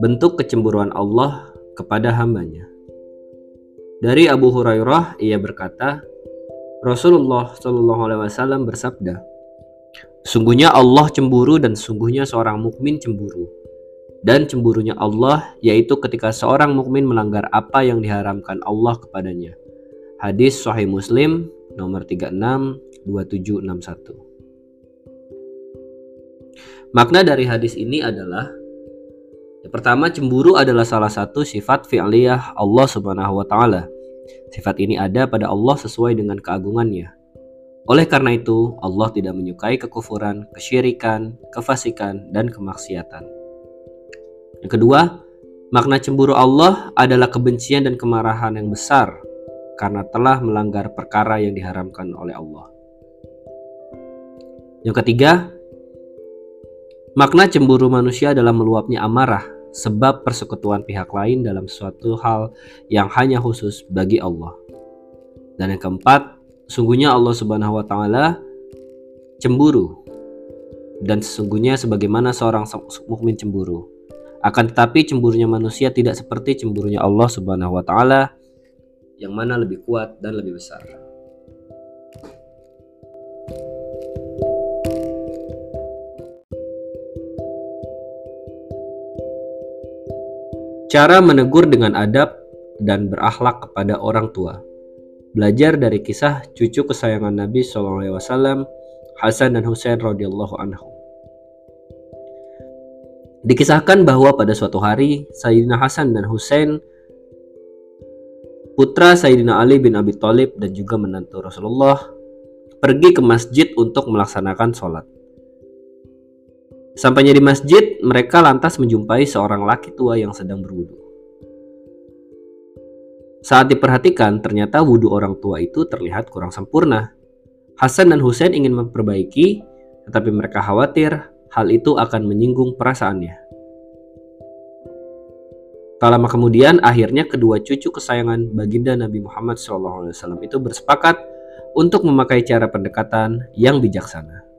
bentuk kecemburuan Allah kepada hambanya. Dari Abu Hurairah ia berkata, Rasulullah Shallallahu Alaihi Wasallam bersabda, Sungguhnya Allah cemburu dan sungguhnya seorang mukmin cemburu. Dan cemburunya Allah yaitu ketika seorang mukmin melanggar apa yang diharamkan Allah kepadanya. Hadis Sahih Muslim nomor 36 2761. Makna dari hadis ini adalah pertama cemburu adalah salah satu sifat fi'liyah Allah Subhanahu wa taala. Sifat ini ada pada Allah sesuai dengan keagungannya. Oleh karena itu, Allah tidak menyukai kekufuran, kesyirikan, kefasikan, dan kemaksiatan. Yang kedua, makna cemburu Allah adalah kebencian dan kemarahan yang besar karena telah melanggar perkara yang diharamkan oleh Allah. Yang ketiga, Makna cemburu manusia adalah meluapnya amarah sebab persekutuan pihak lain dalam suatu hal yang hanya khusus bagi Allah. Dan yang keempat, sungguhnya Allah Subhanahu wa taala cemburu dan sesungguhnya sebagaimana seorang mukmin cemburu. Akan tetapi cemburunya manusia tidak seperti cemburunya Allah Subhanahu wa taala yang mana lebih kuat dan lebih besar. Cara menegur dengan adab dan berakhlak kepada orang tua. Belajar dari kisah cucu kesayangan Nabi SAW, Hasan dan Husain radhiyallahu anhu. Dikisahkan bahwa pada suatu hari Sayyidina Hasan dan Husain putra Sayyidina Ali bin Abi Thalib dan juga menantu Rasulullah pergi ke masjid untuk melaksanakan sholat. Sampainya di masjid, mereka lantas menjumpai seorang laki tua yang sedang berwudu. Saat diperhatikan, ternyata wudhu orang tua itu terlihat kurang sempurna. Hasan dan Husain ingin memperbaiki, tetapi mereka khawatir hal itu akan menyinggung perasaannya. Tak lama kemudian, akhirnya kedua cucu kesayangan baginda Nabi Muhammad SAW itu bersepakat untuk memakai cara pendekatan yang bijaksana.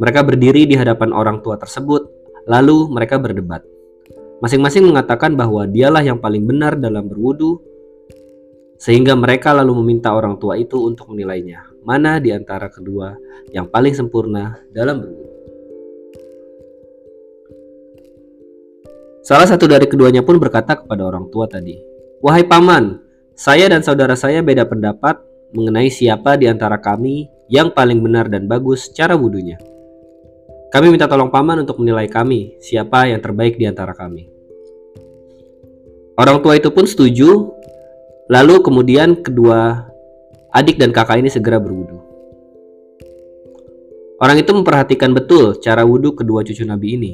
Mereka berdiri di hadapan orang tua tersebut, lalu mereka berdebat. Masing-masing mengatakan bahwa dialah yang paling benar dalam berwudu, sehingga mereka lalu meminta orang tua itu untuk menilainya, mana di antara kedua yang paling sempurna dalam berwudu. Salah satu dari keduanya pun berkata kepada orang tua tadi, "Wahai paman, saya dan saudara saya beda pendapat mengenai siapa di antara kami yang paling benar dan bagus cara wudhunya." Kami minta tolong paman untuk menilai kami, siapa yang terbaik di antara kami. Orang tua itu pun setuju, lalu kemudian kedua adik dan kakak ini segera berwudu. Orang itu memperhatikan betul cara wudhu kedua cucu Nabi ini,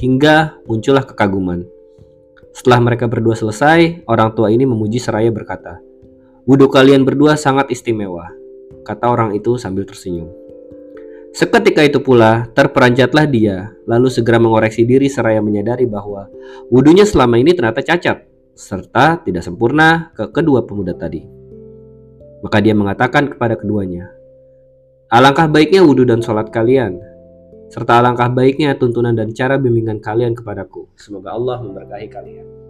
hingga muncullah kekaguman. Setelah mereka berdua selesai, orang tua ini memuji seraya berkata, Wudhu kalian berdua sangat istimewa, kata orang itu sambil tersenyum. Seketika itu pula, terperanjatlah dia, lalu segera mengoreksi diri seraya menyadari bahwa wudhunya selama ini ternyata cacat, serta tidak sempurna ke kedua pemuda tadi. Maka dia mengatakan kepada keduanya, Alangkah baiknya wudhu dan sholat kalian, serta alangkah baiknya tuntunan dan cara bimbingan kalian kepadaku. Semoga Allah memberkahi kalian.